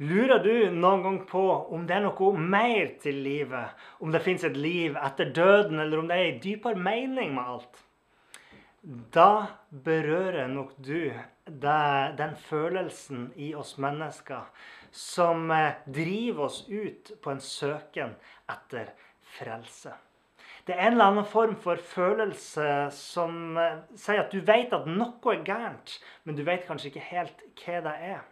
Lurer du noen gang på om det er noe mer til livet? Om det fins et liv etter døden, eller om det er en dypere mening med alt? Da berører nok du det, den følelsen i oss mennesker som eh, driver oss ut på en søken etter frelse. Det er en eller annen form for følelse som eh, sier at du vet at noe er gærent, men du vet kanskje ikke helt hva det er.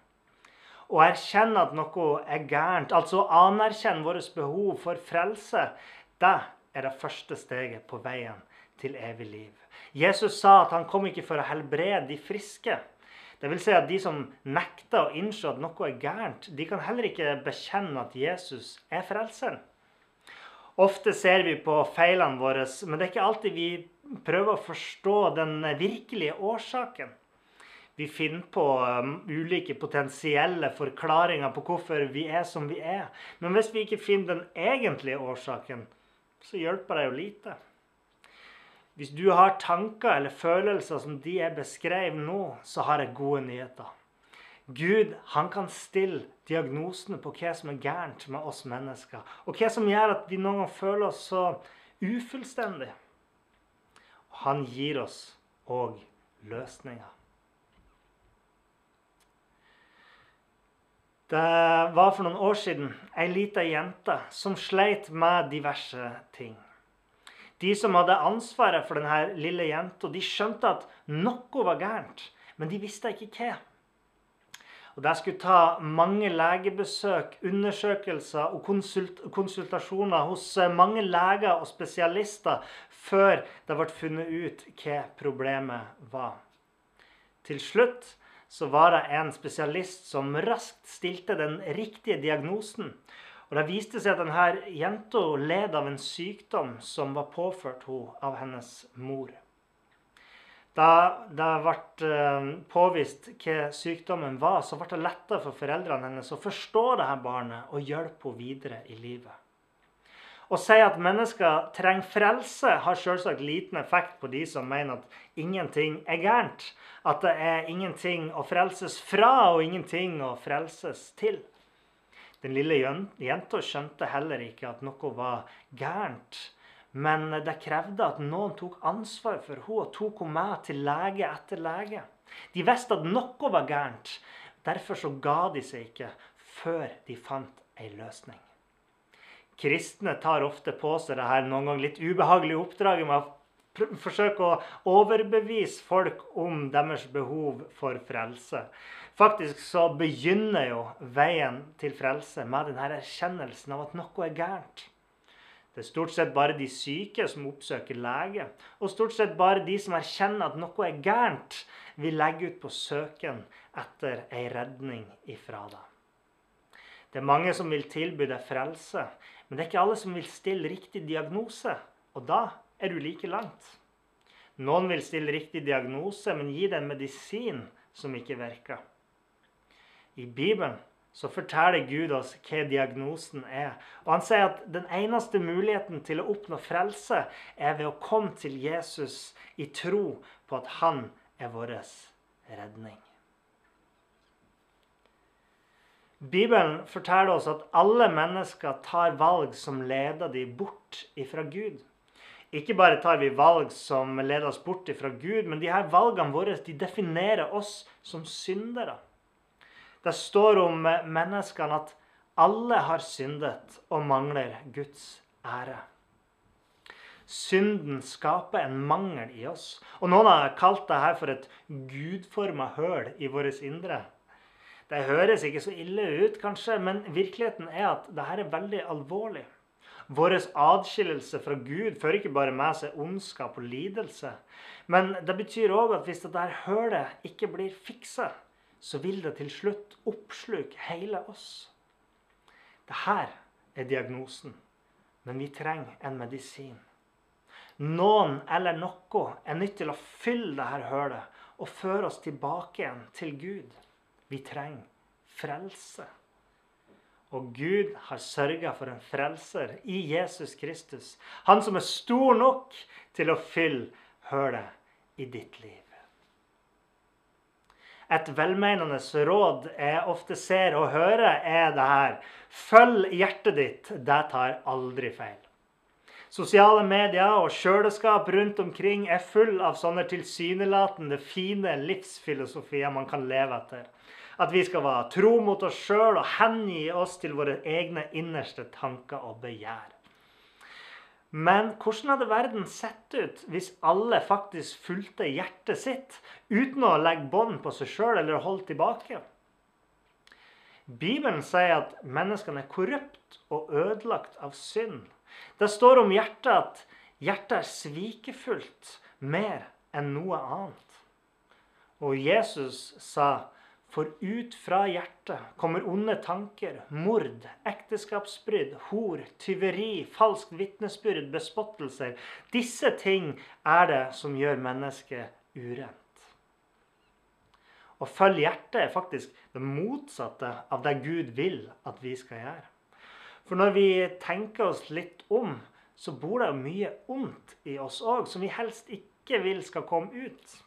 Å erkjenne at noe er gærent, altså anerkjenne vårt behov for frelse, det er det første steget på veien til evig liv. Jesus sa at han kom ikke for å helbrede de friske. Vil si at De som nekter å innse at noe er gærent, de kan heller ikke bekjenne at Jesus er frelseren. Ofte ser vi på feilene våre, men det er ikke alltid vi prøver å forstå den virkelige årsaken vi finner på um, ulike potensielle forklaringer på hvorfor vi er som vi er. Men hvis vi ikke finner den egentlige årsaken, så hjelper det jo lite. Hvis du har tanker eller følelser som de er beskrevet nå, så har jeg gode nyheter. Gud han kan stille diagnosene på hva som er gærent med oss mennesker. Og hva som gjør at vi noen ganger føler oss så ufullstendige. Han gir oss òg løsninger. Det var for noen år siden ei lita jente som sleit med diverse ting. De som hadde ansvaret for denne lille jenta, de skjønte at noe var gærent, men de visste ikke hva. Og Det skulle ta mange legebesøk, undersøkelser og konsult konsultasjoner hos mange leger og spesialister før det ble funnet ut hva problemet var. Til slutt så var det en spesialist som raskt stilte den riktige diagnosen. Og Det viste seg at denne jenta led av en sykdom som var påført henne av hennes mor. Da det ble eh, påvist hva sykdommen var, så ble det lettere for foreldrene hennes å forstå dette barnet og hjelpe henne videre i livet. Å si at mennesker trenger frelse, har selvsagt liten effekt på de som mener at ingenting er gærent. At det er ingenting å frelses fra og ingenting å frelses til. Den lille jenta skjønte heller ikke at noe var gærent. Men det krevde at noen tok ansvar for henne og tok henne med til lege etter lege. De visste at noe var gærent. Derfor så ga de seg ikke før de fant ei løsning. Kristne tar ofte på seg det her noen ganger litt ubehagelige oppdraget med å forsøke å overbevise folk om deres behov for frelse. Faktisk så begynner jo veien til frelse med denne erkjennelsen av at noe er gærent. Det er stort sett bare de syke som oppsøker lege. Og stort sett bare de som erkjenner at noe er gærent, vil legge ut på søken etter ei redning ifra det. Det er mange som vil tilby deg frelse, men det er ikke alle som vil stille riktig diagnose, og da er du like langt. Noen vil stille riktig diagnose, men gi deg en medisin som ikke virker. I Bibelen så forteller Gud oss hva diagnosen er. Og Han sier at den eneste muligheten til å oppnå frelse er ved å komme til Jesus i tro på at han er vår redning. Bibelen forteller oss at alle mennesker tar valg som leder dem bort ifra Gud. Ikke bare tar vi valg som leder oss bort ifra Gud, men de her valgene våre de definerer oss som syndere. Det står om menneskene at alle har syndet og mangler Guds ære. Synden skaper en mangel i oss. Og Noen har kalt dette for et gudforma høl i vårt indre. Det høres ikke så ille ut, kanskje, men virkeligheten er at dette er veldig alvorlig. Vår adskillelse fra Gud fører ikke bare med seg ondskap og lidelse. Men det betyr òg at hvis dette hølet ikke blir fiksa, så vil det til slutt oppsluke hele oss. Dette er diagnosen, men vi trenger en medisin. Noen eller noe er nødt til å fylle dette hølet og føre oss tilbake igjen til Gud. Vi trenger frelse. Og Gud har sørga for en frelser i Jesus Kristus. Han som er stor nok til å fylle hølet i ditt liv. Et velmenende råd jeg ofte ser og hører, er det her. Følg hjertet ditt, det tar aldri feil. Sosiale medier og kjøleskap rundt omkring er full av sånne tilsynelatende fine livsfilosofier man kan leve etter. At vi skal være tro mot oss sjøl og hengi oss til våre egne innerste tanker og begjær. Men hvordan hadde verden sett ut hvis alle faktisk fulgte hjertet sitt uten å legge bånd på seg sjøl eller holde tilbake? Bibelen sier at menneskene er korrupt og ødelagt av synd. Det står om hjertet at hjertet er svikefullt mer enn noe annet. Og Jesus sa for ut fra hjertet kommer onde tanker, mord, ekteskapsbrudd, hor, tyveri, falskt vitnesbyrd, bespottelser. Disse ting er det som gjør mennesket urent. Å følge hjertet er faktisk det motsatte av det Gud vil at vi skal gjøre. For når vi tenker oss litt om, så bor det mye ondt i oss òg, som vi helst ikke vil skal komme ut.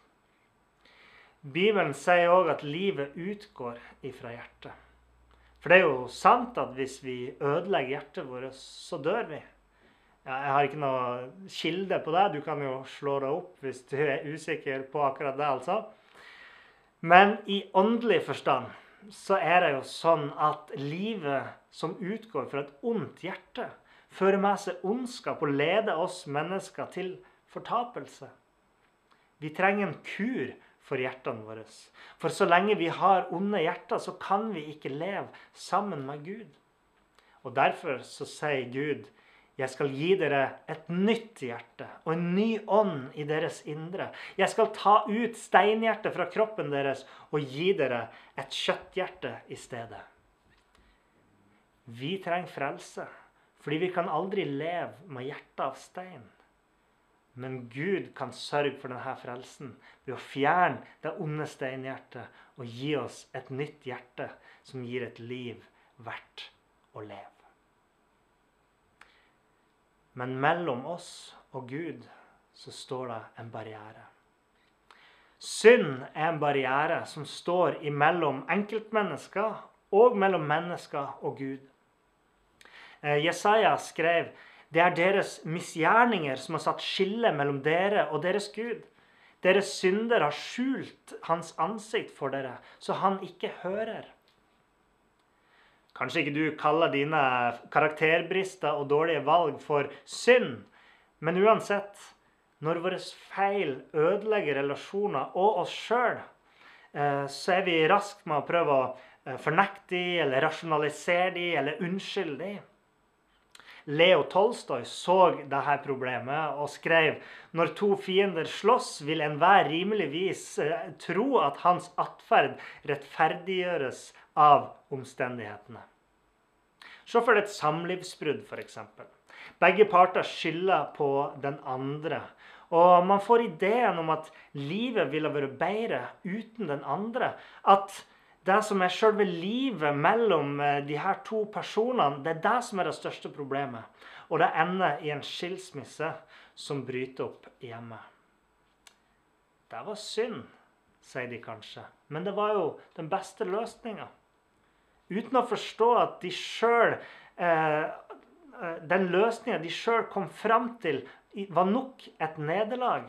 Bibelen sier òg at livet utgår ifra hjertet. For det er jo sant at hvis vi ødelegger hjertet vårt, så dør vi. Ja, jeg har ikke noe kilde på det. Du kan jo slå deg opp hvis du er usikker på akkurat det. altså. Men i åndelig forstand så er det jo sånn at livet som utgår fra et ondt hjerte, fører med seg ondskap og leder oss mennesker til fortapelse. Vi trenger en kur for hjertene våre. For så lenge vi har onde hjerter, så kan vi ikke leve sammen med Gud. Og Derfor så sier Gud, 'Jeg skal gi dere et nytt hjerte og en ny ånd i deres indre.' 'Jeg skal ta ut steinhjertet fra kroppen deres og gi dere et kjøtthjerte i stedet.' Vi trenger frelse, fordi vi kan aldri leve med hjertet av stein. Men Gud kan sørge for denne frelsen ved å fjerne det onde steinhjertet og gi oss et nytt hjerte som gir et liv verdt å leve. Men mellom oss og Gud så står det en barriere. Synd er en barriere som står imellom enkeltmennesker og mellom mennesker og Gud. Eh, Jesaja skrev det er deres misgjerninger som har satt skille mellom dere og deres Gud. Deres synder har skjult hans ansikt for dere, så han ikke hører. Kanskje ikke du kaller dine karakterbrister og dårlige valg for synd, men uansett, når våre feil ødelegger relasjoner og oss sjøl, eh, så er vi raske med å prøve å eh, fornekte dem, eller rasjonalisere dem, eller unnskylde dem. Leo Tolstoy så dette problemet og skrev når to fiender slåss, vil enhver rimeligvis eh, tro at hans atferd rettferdiggjøres av omstendighetene. Se for deg et samlivsbrudd, f.eks. Begge parter skylder på den andre. Og man får ideen om at livet ville vært bedre uten den andre. At det som er selve livet mellom eh, de her to personene, det er det som er det største problemet. Og det ender i en skilsmisse som bryter opp hjemmet. Det var synd, sier de kanskje. Men det var jo den beste løsninga. Uten å forstå at de sjøl eh, eh, Den løsninga de sjøl kom fram til, var nok et nederlag.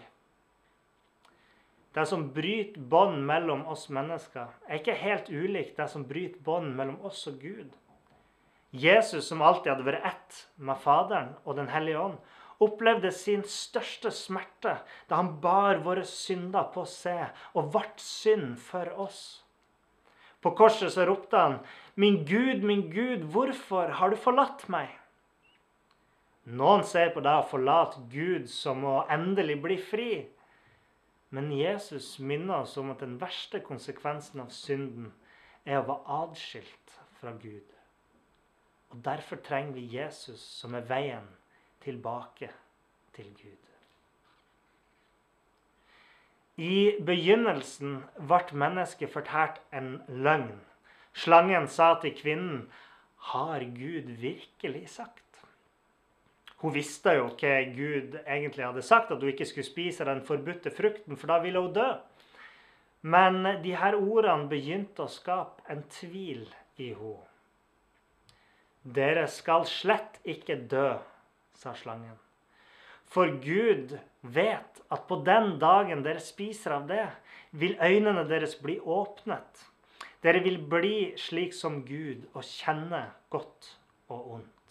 Det som bryter bånd mellom oss mennesker, er ikke helt ulikt det som bryter bånd mellom oss og Gud. Jesus, som alltid hadde vært ett med Faderen og Den hellige ånd, opplevde sin største smerte da han bar våre synder på seg og ble synd for oss. På korset så ropte han, 'Min Gud, min Gud, hvorfor har du forlatt meg?' Noen ser på det å forlate Gud som å endelig bli fri. Men Jesus minner oss om at den verste konsekvensen av synden er å være adskilt fra Gud. Og Derfor trenger vi Jesus, som er veien tilbake til Gud. I begynnelsen ble mennesket fortalt en løgn. Slangen sa til kvinnen, 'Har Gud virkelig sagt?' Hun visste jo hva Gud egentlig hadde sagt, at hun ikke skulle spise den forbudte frukten, for da ville hun dø. Men de her ordene begynte å skape en tvil i henne. Dere skal slett ikke dø, sa slangen. For Gud vet at på den dagen dere spiser av det, vil øynene deres bli åpnet. Dere vil bli slik som Gud og kjenne godt og ondt.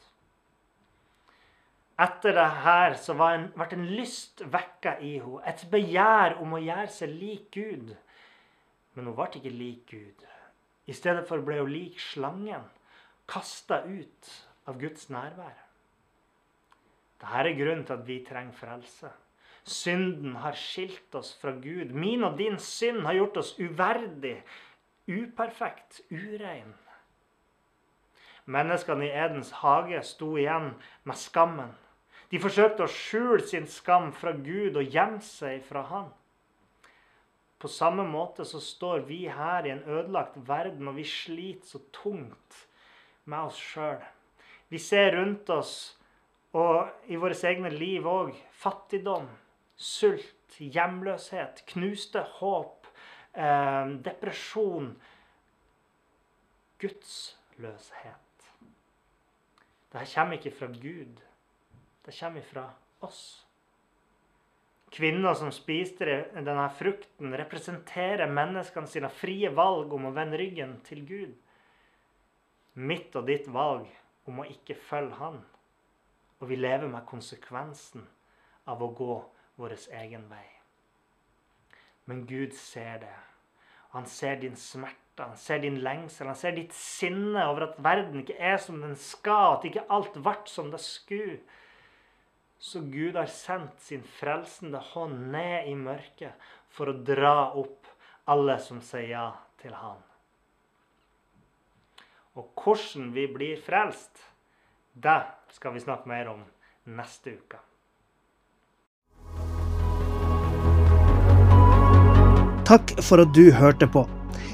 Etter det her så ble en, en lyst vekka i henne, et begjær om å gjøre seg lik Gud. Men hun ble ikke lik Gud. I stedet for ble hun lik slangen, kasta ut av Guds nærvær. Dette er grunnen til at vi trenger frelse. Synden har skilt oss fra Gud. Min og din synd har gjort oss uverdig, uperfekt, urein. Menneskene i Edens hage sto igjen med skammen. De forsøkte å skjule sin skam fra Gud og gjemme seg fra Han. På samme måte så står vi her i en ødelagt verden, og vi sliter så tungt med oss sjøl. Vi ser rundt oss, og i våre egne liv òg, fattigdom, sult, hjemløshet, knuste håp, eh, depresjon, gudsløshet. Dette kommer ikke fra Gud. Det kommer fra oss. Kvinner som spiste denne frukten, representerer menneskene sine frie valg om å vende ryggen til Gud. Mitt og ditt valg om å ikke følge Han. Og vi lever med konsekvensen av å gå vår egen vei. Men Gud ser det. Han ser din smerte, han ser din lengsel, han ser ditt sinne over at verden ikke er som den skal, at ikke alt ble som det skulle. Så Gud har sendt sin frelsende hånd ned i mørket for å dra opp alle som sier ja til Han. Og hvordan vi blir frelst, det skal vi snakke mer om neste uke. Takk for at du hørte på.